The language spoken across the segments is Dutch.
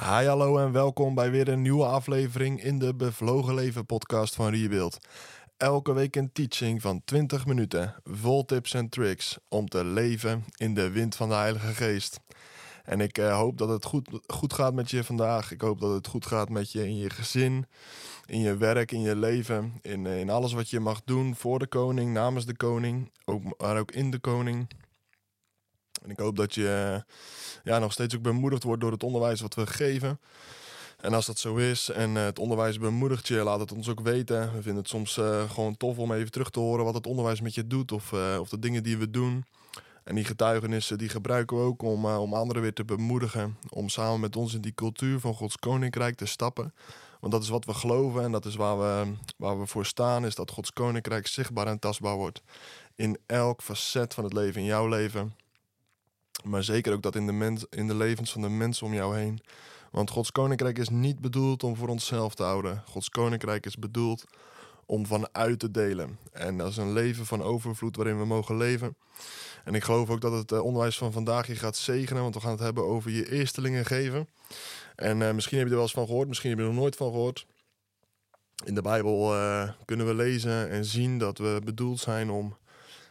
Hi, hallo en welkom bij weer een nieuwe aflevering in de Bevlogen Leven podcast van Rebuild. Elke week een teaching van 20 minuten, vol tips en tricks om te leven in de wind van de Heilige Geest. En ik uh, hoop dat het goed, goed gaat met je vandaag. Ik hoop dat het goed gaat met je in je gezin, in je werk, in je leven, in, eh, in alles wat je mag doen voor de koning, namens de koning, ook, maar ook in de koning. En ik hoop dat je ja, nog steeds ook bemoedigd wordt door het onderwijs wat we geven. En als dat zo is en uh, het onderwijs bemoedigt je, laat het ons ook weten. We vinden het soms uh, gewoon tof om even terug te horen wat het onderwijs met je doet of, of de dingen die we doen. En die getuigenissen die gebruiken we ook om, om anderen weer te bemoedigen. Om samen met ons in die cultuur van Gods Koninkrijk te stappen. Want dat is wat we geloven en dat is waar we, waar we voor staan. Is dat Gods Koninkrijk zichtbaar en tastbaar wordt. In elk facet van het leven, in jouw leven. Maar zeker ook dat in de, in de levens van de mensen om jou heen. Want Gods koninkrijk is niet bedoeld om voor onszelf te houden. Gods koninkrijk is bedoeld om vanuit te delen. En dat is een leven van overvloed waarin we mogen leven. En ik geloof ook dat het eh, onderwijs van vandaag je gaat zegenen, want we gaan het hebben over je eerstelingen geven. En uh, misschien heb je er wel eens van gehoord, misschien heb je er nog nooit van gehoord. In de Bijbel uh, kunnen we lezen en zien dat we bedoeld zijn om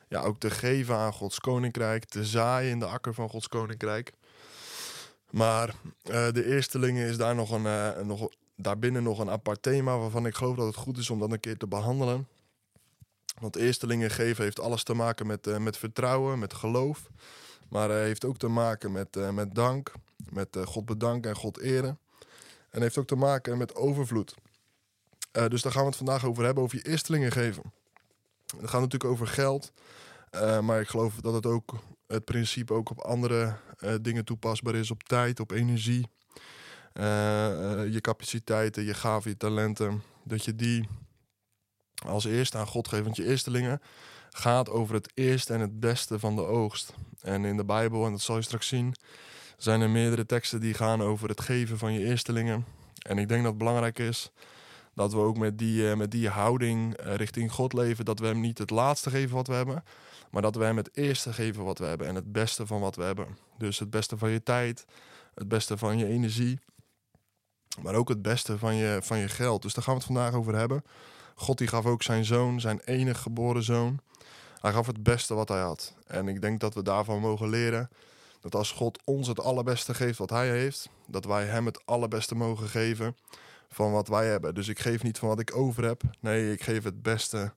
ja, ook te geven aan Gods koninkrijk, te zaaien in de akker van Gods koninkrijk. Maar uh, de eerstelingen is daar nog een, uh, nog, daarbinnen nog een apart thema waarvan ik geloof dat het goed is om dat een keer te behandelen. Want eerstelingen geven heeft alles te maken met, uh, met vertrouwen, met geloof. Maar heeft ook te maken met, met dank, met God bedanken en God eren. En heeft ook te maken met overvloed. dus daar gaan we het vandaag over hebben, over je eerstelingen geven. Het gaat natuurlijk over geld. Uh, maar ik geloof dat het ook het principe ook op andere uh, dingen toepasbaar is. Op tijd, op energie. Uh, je capaciteiten, je gaven, je talenten. Dat je die als eerste aan God geeft. Want je eerstelingen gaat over het eerste en het beste van de oogst. En in de Bijbel, en dat zal je straks zien, zijn er meerdere teksten die gaan over het geven van je eerstelingen. En ik denk dat het belangrijk is dat we ook met die, met die houding richting God leven. Dat we hem niet het laatste geven wat we hebben, maar dat we hem het eerste geven wat we hebben en het beste van wat we hebben. Dus het beste van je tijd, het beste van je energie, maar ook het beste van je, van je geld. Dus daar gaan we het vandaag over hebben. God die gaf ook zijn zoon, zijn enige geboren zoon. Hij gaf het beste wat hij had. En ik denk dat we daarvan mogen leren dat als God ons het allerbeste geeft wat hij heeft, dat wij hem het allerbeste mogen geven van wat wij hebben. Dus ik geef niet van wat ik over heb. Nee, ik geef het beste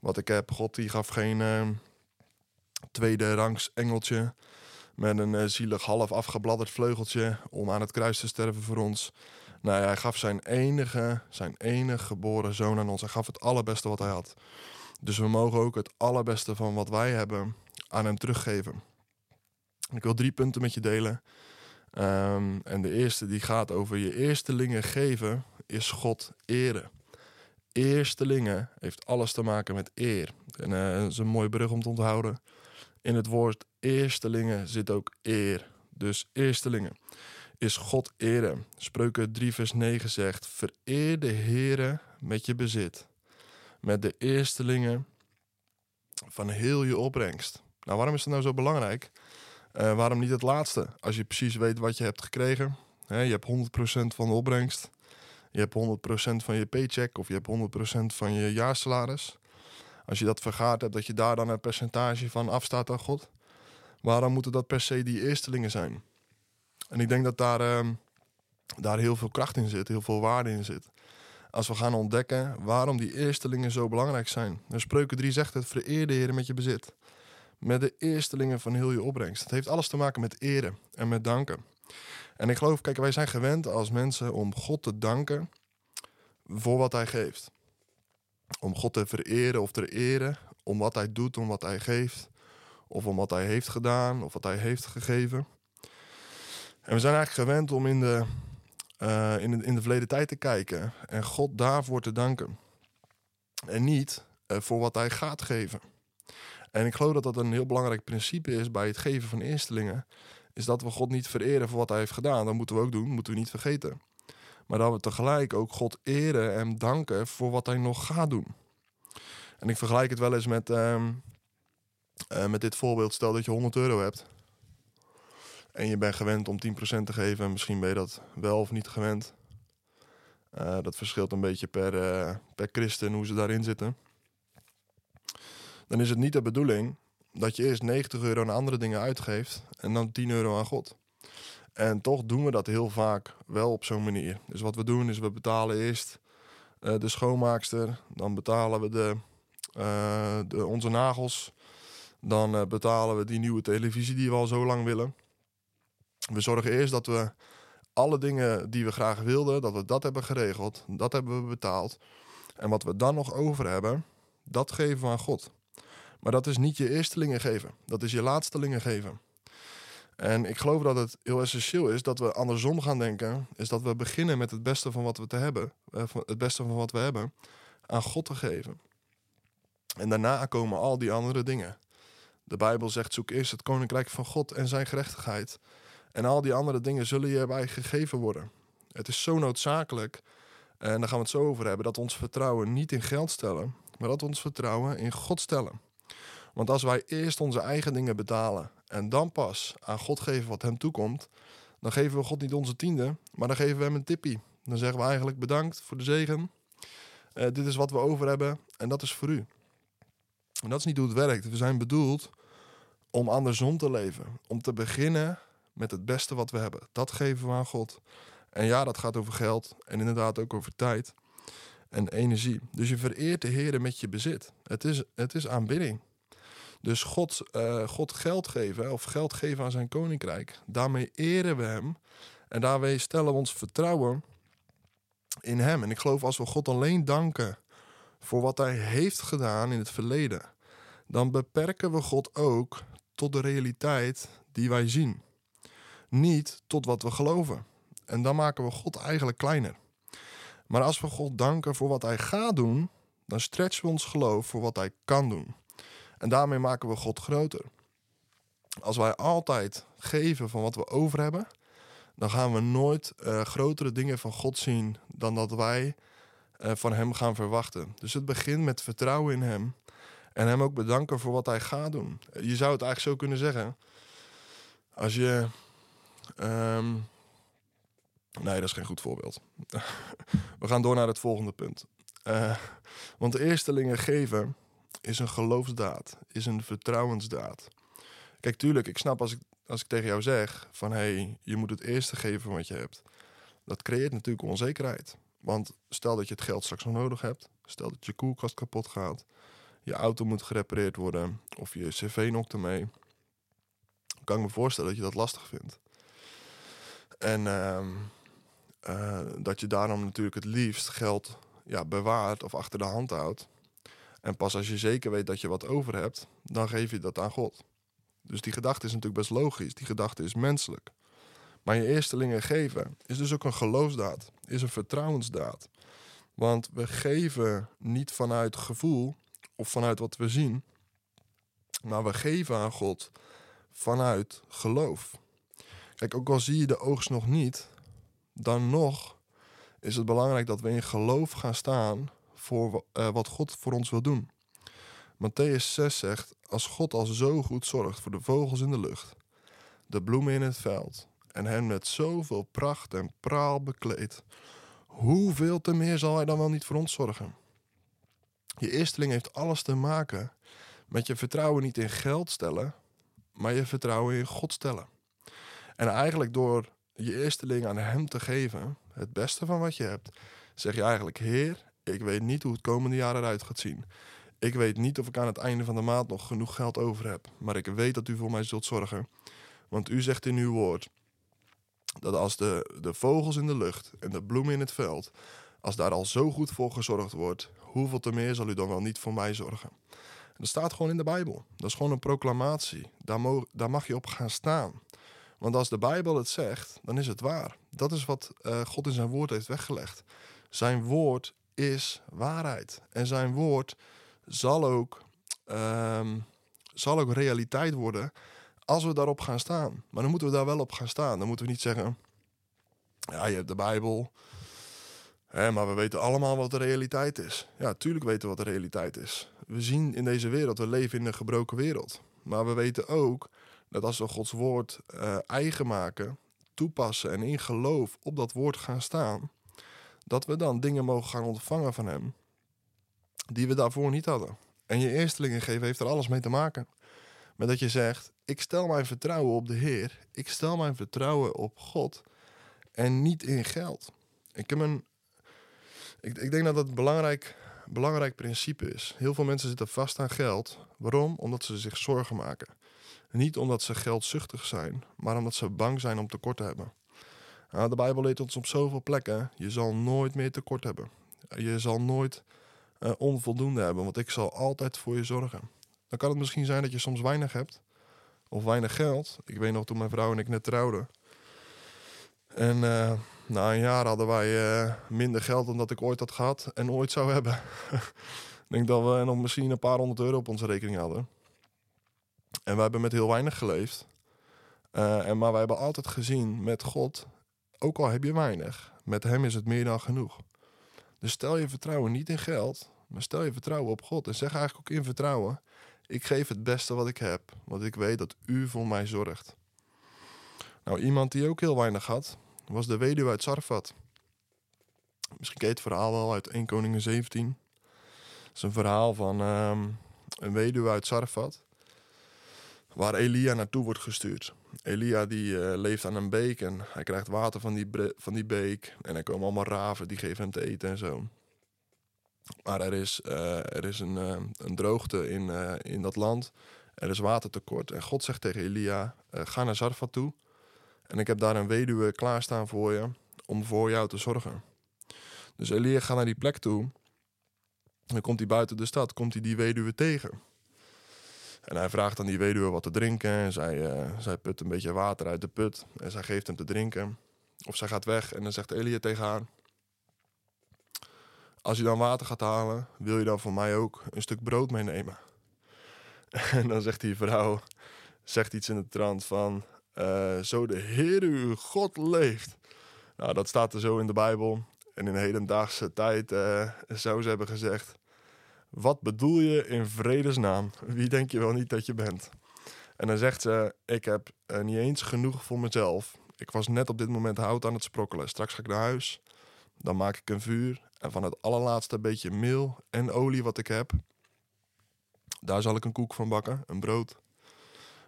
wat ik heb. God die gaf geen, uh, tweede rangs engeltje met een uh, zielig half afgebladderd vleugeltje om aan het kruis te sterven voor ons. Nou ja, hij gaf zijn enige, zijn enige geboren zoon aan ons. Hij gaf het allerbeste wat hij had. Dus we mogen ook het allerbeste van wat wij hebben aan hem teruggeven. Ik wil drie punten met je delen. Um, en de eerste die gaat over je eerstelingen geven, is God eren. Eerstelingen heeft alles te maken met eer. En uh, dat is een mooie brug om te onthouden. In het woord eerstelingen zit ook eer. Dus eerstelingen is God eren. Spreuken 3 vers 9 zegt: Vereer de Heere met je bezit, met de eerstelingen van heel je opbrengst. Nou, waarom is het nou zo belangrijk? Uh, waarom niet het laatste? Als je precies weet wat je hebt gekregen. Hè, je hebt 100% van de opbrengst. Je hebt 100% van je paycheck of je hebt 100% van je jaarsalaris als je dat vergaard hebt, dat je daar dan een percentage van afstaat aan God. Waarom moeten dat per se die eerstelingen zijn? En ik denk dat daar, uh, daar heel veel kracht in zit, heel veel waarde in zit. Als we gaan ontdekken waarom die eerstelingen zo belangrijk zijn. En Spreuken 3 zegt het, vereer de Heer met je bezit. Met de eerstelingen van heel je opbrengst. Het heeft alles te maken met eren en met danken. En ik geloof, kijk, wij zijn gewend als mensen om God te danken voor wat hij geeft om God te vereren of te eren, om wat hij doet, om wat hij geeft, of om wat hij heeft gedaan, of wat hij heeft gegeven. En we zijn eigenlijk gewend om in de, uh, in de, in de verleden tijd te kijken en God daarvoor te danken. En niet uh, voor wat hij gaat geven. En ik geloof dat dat een heel belangrijk principe is bij het geven van eerstelingen. Is dat we God niet vereren voor wat hij heeft gedaan. Dat moeten we ook doen, moeten we niet vergeten. Maar dat we tegelijk ook God eren en danken voor wat hij nog gaat doen. En ik vergelijk het wel eens met, uh, uh, met dit voorbeeld. Stel dat je 100 euro hebt. en je bent gewend om 10% te geven en misschien ben je dat wel of niet gewend. Uh, dat verschilt een beetje per, uh, per christen hoe ze daarin zitten. Dan is het niet de bedoeling dat je eerst 90 euro aan andere dingen uitgeeft en dan 10 euro aan God. En toch doen we dat heel vaak wel op zo'n manier. Dus wat we doen is we betalen eerst uh, de schoonmaakster, dan betalen we de, de onze nagels, dan betalen we die nieuwe televisie die we al zo lang willen. We zorgen eerst dat we alle dingen die we graag wilden, dat we dat hebben geregeld. Dat hebben we betaald. En wat we dan nog over hebben, dat geven we aan God. Maar dat is niet je eerstelingen geven. Dat is je laatstelingen geven. En ik geloof dat het heel essentieel is dat we andersom gaan denken. Is dat we beginnen met het beste van wat we te hebben. Eh, het beste van wat we hebben. Aan God te geven. En daarna komen al die andere dingen. De Bijbel zegt: zoek eerst het koninkrijk van God en zijn gerechtigheid. En al die andere dingen zullen je erbij gegeven worden. Het is zo noodzakelijk, en daar gaan we het zo over hebben, dat ons vertrouwen niet in geld stellen, maar dat ons vertrouwen in God stellen. Want als wij eerst onze eigen dingen betalen en dan pas aan God geven wat hem toekomt, dan geven we God niet onze tiende, maar dan geven we hem een tippie. Dan zeggen we eigenlijk bedankt voor de zegen. Uh, dit is wat we over hebben en dat is voor u. En dat is niet hoe het werkt. We zijn bedoeld om andersom te leven. Om te beginnen met het beste wat we hebben. Dat geven we aan God. En ja, dat gaat over geld en inderdaad ook over tijd en energie. Dus je vereert de Heer met je bezit. Het is, het is aanbidding. Dus God, uh, God geld geven of geld geven aan zijn koninkrijk, daarmee eren we Hem en daarmee stellen we ons vertrouwen in Hem. En ik geloof als we God alleen danken voor wat Hij heeft gedaan in het verleden, dan beperken we God ook tot de realiteit die wij zien niet tot wat we geloven. En dan maken we God eigenlijk kleiner. Maar als we God danken voor wat Hij gaat doen, dan stretchen we ons geloof voor wat Hij kan doen. En daarmee maken we God groter. Als wij altijd geven van wat we over hebben, dan gaan we nooit uh, grotere dingen van God zien dan dat wij uh, van Hem gaan verwachten. Dus het begint met vertrouwen in Hem en Hem ook bedanken voor wat Hij gaat doen. Je zou het eigenlijk zo kunnen zeggen. Als je Um, nee, dat is geen goed voorbeeld. We gaan door naar het volgende punt. Uh, want eerstelingen geven is een geloofsdaad, is een vertrouwensdaad. Kijk, tuurlijk, ik snap als ik, als ik tegen jou zeg van hé, hey, je moet het eerste geven wat je hebt. Dat creëert natuurlijk onzekerheid. Want stel dat je het geld straks nog nodig hebt, stel dat je koelkast kapot gaat, je auto moet gerepareerd worden of je cv nokt ermee, kan ik me voorstellen dat je dat lastig vindt. En uh, uh, dat je daarom natuurlijk het liefst geld ja, bewaart of achter de hand houdt. En pas als je zeker weet dat je wat over hebt, dan geef je dat aan God. Dus die gedachte is natuurlijk best logisch. Die gedachte is menselijk. Maar je eerstelingen geven is dus ook een geloofsdaad, is een vertrouwensdaad. Want we geven niet vanuit gevoel of vanuit wat we zien, maar we geven aan God vanuit geloof. Kijk, ook al zie je de oogst nog niet, dan nog is het belangrijk dat we in geloof gaan staan voor uh, wat God voor ons wil doen. Matthäus 6 zegt: Als God al zo goed zorgt voor de vogels in de lucht, de bloemen in het veld en hen met zoveel pracht en praal bekleedt, hoeveel te meer zal hij dan wel niet voor ons zorgen? Je eersteling heeft alles te maken met je vertrouwen niet in geld stellen, maar je vertrouwen in God stellen. En eigenlijk door je eersteling aan hem te geven, het beste van wat je hebt, zeg je eigenlijk: Heer, ik weet niet hoe het komende jaar eruit gaat zien. Ik weet niet of ik aan het einde van de maand nog genoeg geld over heb, maar ik weet dat u voor mij zult zorgen. Want u zegt in uw woord dat als de, de vogels in de lucht en de bloemen in het veld, als daar al zo goed voor gezorgd wordt, hoeveel te meer zal u dan wel niet voor mij zorgen? dat staat gewoon in de Bijbel. Dat is gewoon een proclamatie. Daar, daar mag je op gaan staan. Want als de Bijbel het zegt, dan is het waar. Dat is wat uh, God in zijn woord heeft weggelegd. Zijn woord is waarheid. En zijn woord zal ook, um, zal ook realiteit worden als we daarop gaan staan. Maar dan moeten we daar wel op gaan staan. Dan moeten we niet zeggen, ja, je hebt de Bijbel, maar we weten allemaal wat de realiteit is. Ja, tuurlijk weten we wat de realiteit is. We zien in deze wereld, we leven in een gebroken wereld. Maar we weten ook dat als we Gods woord eh, eigen maken, toepassen en in geloof op dat woord gaan staan, dat we dan dingen mogen gaan ontvangen van Hem die we daarvoor niet hadden. En je eerstelingen geven heeft er alles mee te maken. Met dat je zegt, ik stel mijn vertrouwen op de Heer, ik stel mijn vertrouwen op God en niet in geld. Ik, heb een, ik, ik denk dat dat een belangrijk, belangrijk principe is. Heel veel mensen zitten vast aan geld. Waarom? Omdat ze zich zorgen maken. Niet omdat ze geldzuchtig zijn, maar omdat ze bang zijn om tekort te hebben. De Bijbel leert ons op zoveel plekken: je zal nooit meer tekort hebben. Je zal nooit uh, onvoldoende hebben, want ik zal altijd voor je zorgen. Dan kan het misschien zijn dat je soms weinig hebt of weinig geld. Ik weet nog toen mijn vrouw en ik net trouwden. En uh, na een jaar hadden wij uh, minder geld dan dat ik ooit had gehad en ooit zou hebben. ik denk dat we nog misschien een paar honderd euro op onze rekening hadden. En we hebben met heel weinig geleefd. En, maar wij hebben altijd gezien met God, ook al heb je weinig, met Hem is het meer dan genoeg. Dus stel je vertrouwen niet in geld, maar stel je vertrouwen op God. En zeg eigenlijk ook in vertrouwen: Ik geef het beste wat ik heb, want ik weet dat U voor mij zorgt. Nou, iemand die ook heel weinig had, was de weduwe uit Sarfat. Misschien je het verhaal wel uit 1 Koningen 17. Het is een verhaal van um, een weduwe uit Sarfat waar Elia naartoe wordt gestuurd. Elia die uh, leeft aan een beek en hij krijgt water van die, van die beek. En er komen allemaal raven, die geven hem te eten en zo. Maar er is, uh, er is een, uh, een droogte in, in dat land. Er is watertekort. En God zegt tegen Elia, ga naar Zarfat toe. En ik heb daar een weduwe klaarstaan voor je, om voor jou te zorgen. Dus Elia gaat naar die plek toe. En dan komt hij buiten de stad, komt hij die weduwe tegen. En hij vraagt aan die weduwe wat te drinken. En zij, uh, zij put een beetje water uit de put. En zij geeft hem te drinken. Of zij gaat weg en dan zegt Elia tegen haar... Als je dan water gaat halen, wil je dan voor mij ook een stuk brood meenemen? En dan zegt die vrouw, zegt iets in de trant van... Uh, zo de Heer uw God leeft. Nou, dat staat er zo in de Bijbel. En in hedendaagse tijd uh, zou ze hebben gezegd... Wat bedoel je in vredesnaam? Wie denk je wel niet dat je bent? En dan zegt ze: Ik heb uh, niet eens genoeg voor mezelf. Ik was net op dit moment hout aan het sprokkelen. Straks ga ik naar huis. Dan maak ik een vuur. En van het allerlaatste beetje meel en olie wat ik heb, daar zal ik een koek van bakken, een brood.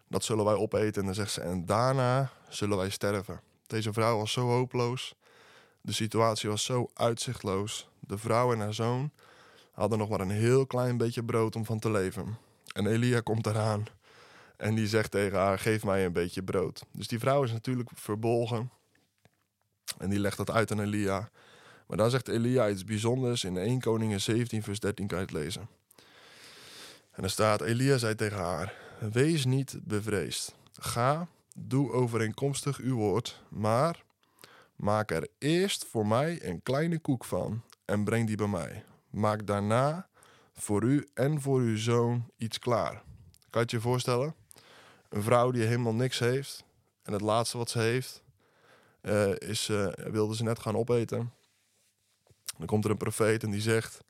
Dat zullen wij opeten. En dan zegt ze: En daarna zullen wij sterven. Deze vrouw was zo hopeloos. De situatie was zo uitzichtloos. De vrouw en haar zoon hadden nog maar een heel klein beetje brood om van te leven. En Elia komt eraan en die zegt tegen haar: Geef mij een beetje brood. Dus die vrouw is natuurlijk verbolgen en die legt dat uit aan Elia. Maar dan zegt Elia iets bijzonders. In 1 Koningen 17, vers 13 kan je het lezen. En er staat: Elia zei tegen haar: Wees niet bevreesd. Ga, doe overeenkomstig uw woord, maar maak er eerst voor mij een kleine koek van en breng die bij mij. Maak daarna voor u en voor uw zoon iets klaar. Kan je je voorstellen? Een vrouw die helemaal niks heeft. En het laatste wat ze heeft, uh, is, uh, wilde ze net gaan opeten. Dan komt er een profeet en die zegt: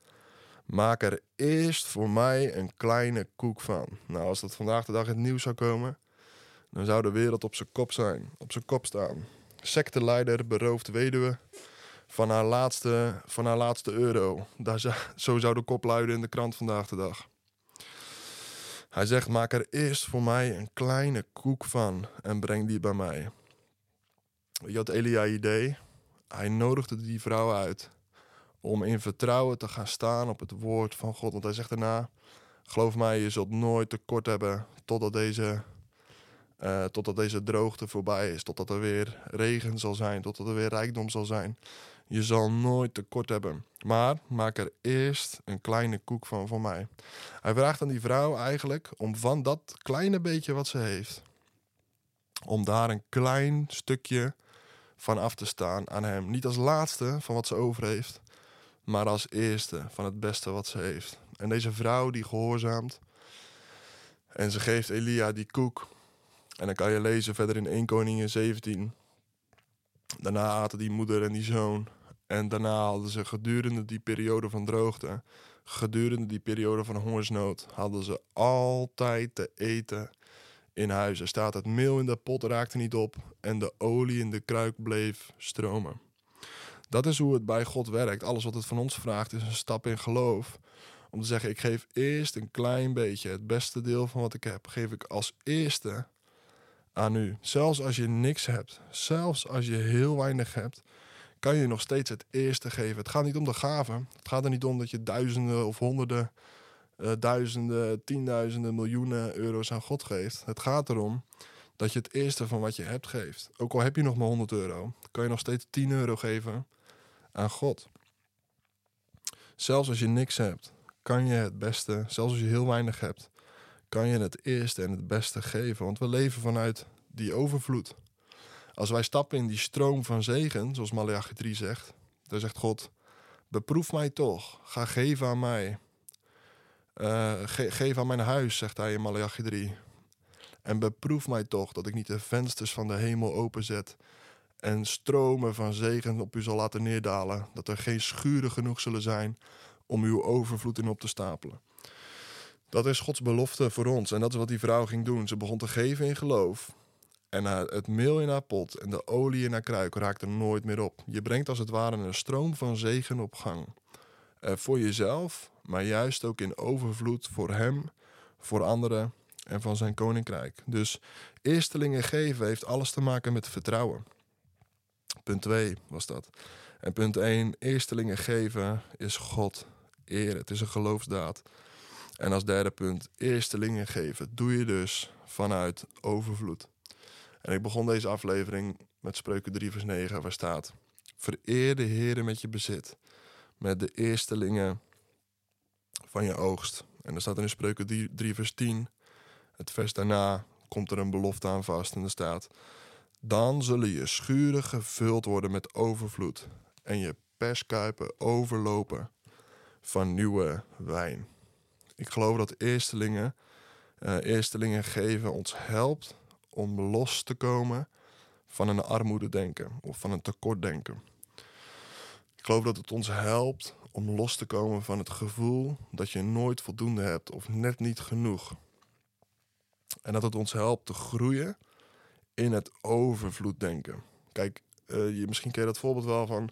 Maak er eerst voor mij een kleine koek van. Nou, als dat vandaag de dag in het nieuws zou komen, dan zou de wereld op zijn kop zijn, op zijn kop staan. Secteleider berooft weduwe van haar laatste, van haar laatste euro. Daar, zo zou de kop luiden in de krant vandaag de dag. Hij zegt: Maak er eerst voor mij een kleine koek van en breng die bij mij. Je wat Elia idee? Hij nodigde die vrouw uit om in vertrouwen te gaan staan op het woord van God. Want hij zegt daarna: Geloof mij, je zult nooit tekort hebben totdat deze, uh, totdat deze droogte voorbij is. Totdat er weer regen zal zijn, totdat er weer rijkdom zal zijn. Je zal nooit tekort hebben. Maar maak er eerst een kleine koek van voor mij. Hij vraagt aan die vrouw eigenlijk om van dat kleine beetje wat ze heeft, om daar een klein stukje van af te staan aan hem. Niet als laatste van wat ze over heeft, maar als eerste van het beste wat ze heeft. En deze vrouw die gehoorzaamt en ze geeft Elia die koek. En dan kan je lezen verder in 1 Koningin 17. Daarna aten die moeder en die zoon en daarna hadden ze gedurende die periode van droogte, gedurende die periode van hongersnood, hadden ze altijd te eten in huis. Er staat het meel in de pot raakte niet op en de olie in de kruik bleef stromen. Dat is hoe het bij God werkt. Alles wat het van ons vraagt is een stap in geloof. Om te zeggen, ik geef eerst een klein beetje, het beste deel van wat ik heb, geef ik als eerste aan u. Zelfs als je niks hebt, zelfs als je heel weinig hebt, kan je nog steeds het eerste geven. Het gaat niet om de gaven. Het gaat er niet om dat je duizenden of honderden, uh, duizenden, tienduizenden, miljoenen euro's aan God geeft. Het gaat erom dat je het eerste van wat je hebt geeft. Ook al heb je nog maar 100 euro, kan je nog steeds 10 euro geven aan God. Zelfs als je niks hebt, kan je het beste, zelfs als je heel weinig hebt, kan je het eerste en het beste geven. Want we leven vanuit die overvloed. Als wij stappen in die stroom van zegen, zoals Malachi 3 zegt, dan zegt God: Beproef mij toch, ga geven aan mij. Uh, geef aan mijn huis, zegt hij in Malachi 3. En beproef mij toch dat ik niet de vensters van de hemel openzet en stromen van zegen op u zal laten neerdalen, dat er geen schuren genoeg zullen zijn om uw overvloed in op te stapelen. Dat is Gods belofte voor ons en dat is wat die vrouw ging doen. Ze begon te geven in geloof. En het meel in haar pot en de olie in haar kruik raakte nooit meer op. Je brengt als het ware een stroom van zegen op gang. Uh, voor jezelf, maar juist ook in overvloed voor hem, voor anderen en van zijn koninkrijk. Dus eerstelingen geven heeft alles te maken met vertrouwen. Punt 2 was dat. En punt 1, eerstelingen geven is God eren. Het is een geloofsdaad. En als derde punt, eerstelingen geven doe je dus vanuit overvloed. En ik begon deze aflevering met Spreuken 3 vers 9 waar staat... Vereer de Heer met je bezit, met de eerstelingen van je oogst. En dan staat er in Spreuken 3, 3 vers 10, het vers daarna komt er een belofte aan vast en er staat... Dan zullen je schuren gevuld worden met overvloed en je perskuipen overlopen van nieuwe wijn. Ik geloof dat eerstelingen, uh, eerstelingen geven ons helpt om los te komen van een armoede denken of van een tekort denken. Ik geloof dat het ons helpt om los te komen van het gevoel dat je nooit voldoende hebt of net niet genoeg. En dat het ons helpt te groeien in het overvloed denken. Kijk, uh, je, misschien ken je dat voorbeeld wel van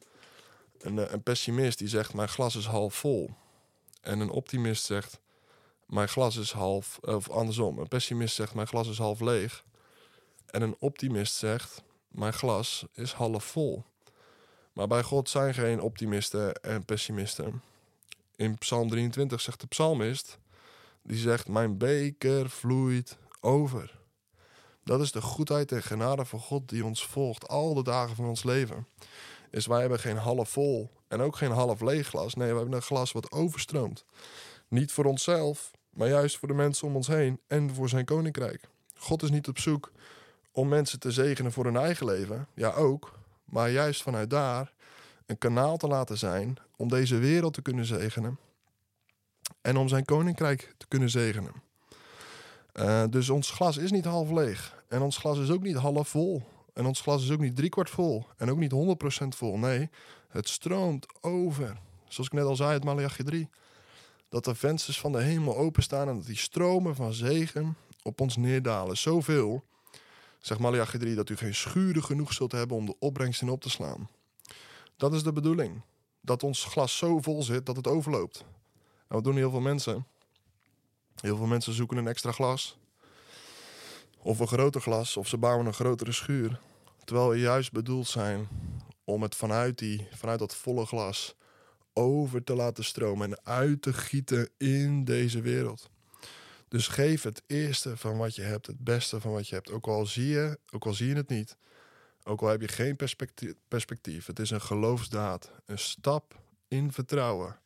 een, eh, een pessimist die zegt: Mijn glas is half vol. En een optimist zegt: Mijn glas is half, of andersom. Een pessimist zegt: Mijn glas is half leeg. En een optimist zegt: Mijn glas is half vol. Maar bij God zijn geen optimisten en pessimisten. In Psalm 23 zegt de psalmist: Die zegt: Mijn beker vloeit over. Dat is de goedheid en genade van God die ons volgt al de dagen van ons leven. Is wij hebben geen half vol en ook geen half leeg glas. Nee, we hebben een glas wat overstroomt. Niet voor onszelf, maar juist voor de mensen om ons heen en voor zijn koninkrijk. God is niet op zoek om mensen te zegenen voor hun eigen leven. Ja, ook. Maar juist vanuit daar een kanaal te laten zijn om deze wereld te kunnen zegenen. En om zijn koninkrijk te kunnen zegenen. Uh, dus ons glas is niet half leeg. En ons glas is ook niet half vol. En ons glas is ook niet driekwart vol. En ook niet 100% vol. Nee, het stroomt over. Zoals ik net al zei, het Malachi 3. Dat de vensters van de hemel openstaan en dat die stromen van zegen op ons neerdalen. Zoveel, zegt Malachi 3, dat u geen schuren genoeg zult hebben om de opbrengst in op te slaan. Dat is de bedoeling. Dat ons glas zo vol zit dat het overloopt. En wat doen heel veel mensen? Heel veel mensen zoeken een extra glas. Of een groter glas, of ze bouwen een grotere schuur. Terwijl we juist bedoeld zijn om het vanuit, die, vanuit dat volle glas over te laten stromen en uit te gieten in deze wereld. Dus geef het eerste van wat je hebt, het beste van wat je hebt. Ook al zie je, ook al zie je het niet. Ook al heb je geen perspectief. Het is een geloofsdaad. Een stap in vertrouwen.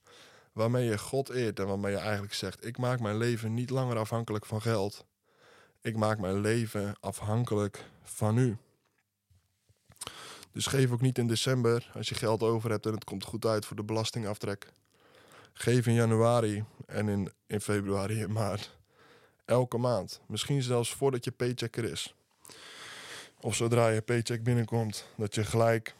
Waarmee je God eert en waarmee je eigenlijk zegt: Ik maak mijn leven niet langer afhankelijk van geld. Ik maak mijn leven afhankelijk van u. Dus geef ook niet in december als je geld over hebt en het komt goed uit voor de belastingaftrek. Geef in januari en in, in februari en maart. Elke maand. Misschien zelfs voordat je paycheck er is. Of zodra je paycheck binnenkomt, dat je gelijk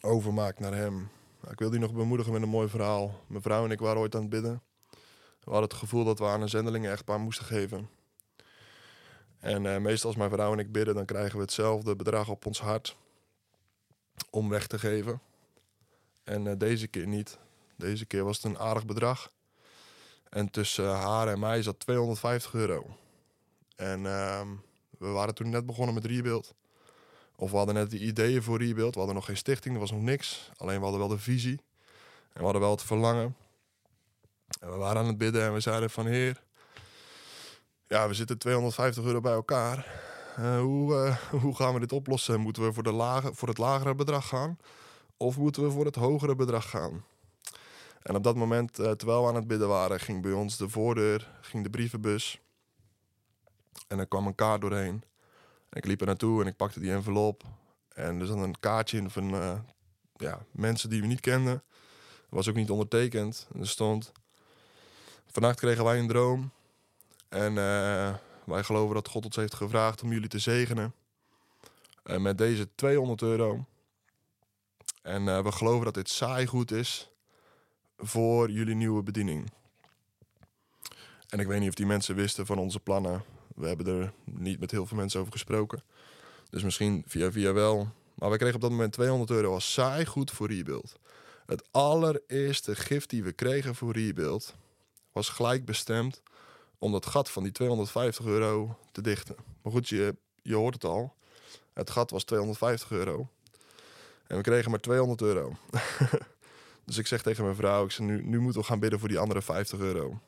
overmaakt naar hem. Nou, ik wil die nog bemoedigen met een mooi verhaal. Mijn vrouw en ik waren ooit aan het bidden. We hadden het gevoel dat we aan een zendelingen echtpaar moesten geven. En eh, meestal als mijn vrouw en ik bidden, dan krijgen we hetzelfde bedrag op ons hart om weg te geven. En eh, deze keer niet. Deze keer was het een aardig bedrag. En tussen haar en mij zat 250 euro. En ehm, we waren toen net begonnen met Rebuild. Of we hadden net de ideeën voor Rebuild. We hadden nog geen stichting, er was nog niks. Alleen we hadden wel de visie. En we hadden wel het verlangen. En we waren aan het bidden en we zeiden van... Heer, ja, we zitten 250 euro bij elkaar. Uh, hoe, uh, hoe gaan we dit oplossen? Moeten we voor, de lage, voor het lagere bedrag gaan? Of moeten we voor het hogere bedrag gaan? En op dat moment, uh, terwijl we aan het bidden waren, ging bij ons de voordeur, ging de brievenbus. En er kwam een kaart doorheen. En ik liep er naartoe en ik pakte die envelop. En er zat een kaartje in van ja, mensen die we niet kenden. Was ook niet ondertekend. En er stond... Vannacht kregen wij een droom. En uh, wij geloven dat God ons heeft gevraagd om jullie te zegenen. Met deze 200 euro. En we geloven dat dit saai goed is voor jullie nieuwe bediening. En ik weet niet of die mensen wisten van onze plannen. We hebben er niet met heel veel mensen over gesproken. Dus misschien via via wel. Maar we kregen op dat moment 200 euro als saai goed voor Rebuild. Het allereerste gift die we kregen voor Rebuild was gelijk bestemd om dat gat van die 250 euro te dichten. Maar goed, je, je hoort het al. Het gat was 250 euro. En we kregen maar 200 euro. dus ik zeg tegen mijn vrouw, ik zeg, nu, nu moeten we gaan bidden voor die andere 50 euro.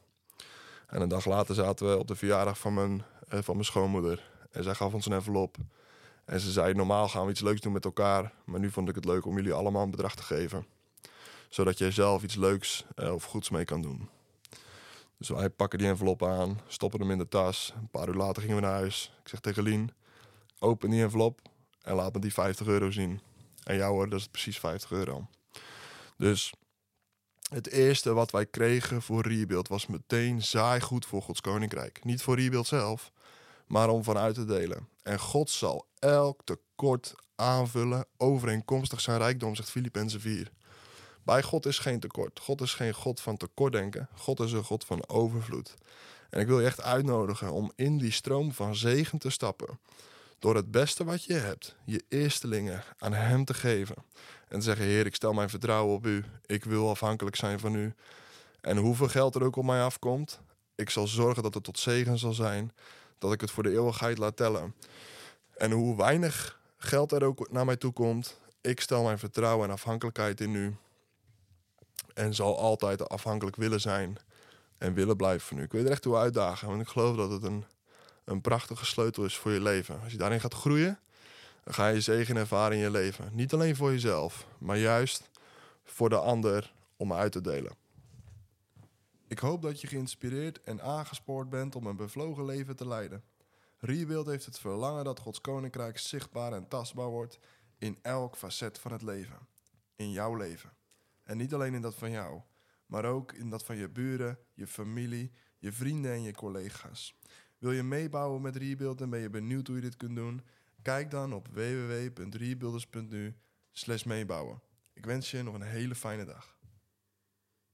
En een dag later zaten we op de verjaardag van mijn, eh, van mijn schoonmoeder. En zij gaf ons een envelop. En ze zei, normaal gaan we iets leuks doen met elkaar. Maar nu vond ik het leuk om jullie allemaal een bedrag te geven. Zodat jij zelf iets leuks eh, of goeds mee kan doen. Dus wij pakken die envelop aan, stoppen hem in de tas. Een paar uur later gingen we naar huis. Ik zeg tegen Lien, open die envelop en laat me die 50 euro zien. En jou hoor, dat is precies 50 euro. Dus het eerste wat wij kregen voor Rebuild was meteen zaai goed voor Gods Koninkrijk. Niet voor Rebuild zelf, maar om vanuit te delen. En God zal elk tekort aanvullen overeenkomstig zijn rijkdom, zegt Filippenzen 4. Bij God is geen tekort. God is geen God van tekortdenken. God is een God van overvloed. En ik wil je echt uitnodigen om in die stroom van zegen te stappen. Door het beste wat je hebt, je eerstelingen aan Hem te geven. En zeggen: Heer, ik stel mijn vertrouwen op U. Ik wil afhankelijk zijn van U. En hoeveel geld er ook op mij afkomt, ik zal zorgen dat het tot zegen zal zijn. Dat ik het voor de eeuwigheid laat tellen. En hoe weinig geld er ook naar mij toe komt, ik stel mijn vertrouwen en afhankelijkheid in U. En zal altijd afhankelijk willen zijn en willen blijven van u. Ik wil je er echt toe uitdagen, want ik geloof dat het een, een prachtige sleutel is voor je leven. Als je daarin gaat groeien, dan ga je zegen ervaren in je leven. Niet alleen voor jezelf, maar juist voor de ander om uit te delen. Ik hoop dat je geïnspireerd en aangespoord bent om een bevlogen leven te leiden. Rebuild heeft het verlangen dat Gods koninkrijk zichtbaar en tastbaar wordt in elk facet van het leven. In jouw leven. En niet alleen in dat van jou, maar ook in dat van je buren, je familie, je vrienden en je collega's. Wil je meebouwen met Rebuild en ben je benieuwd hoe je dit kunt doen? Kijk dan op www.rebuilders.nu meebouwen. Ik wens je nog een hele fijne dag.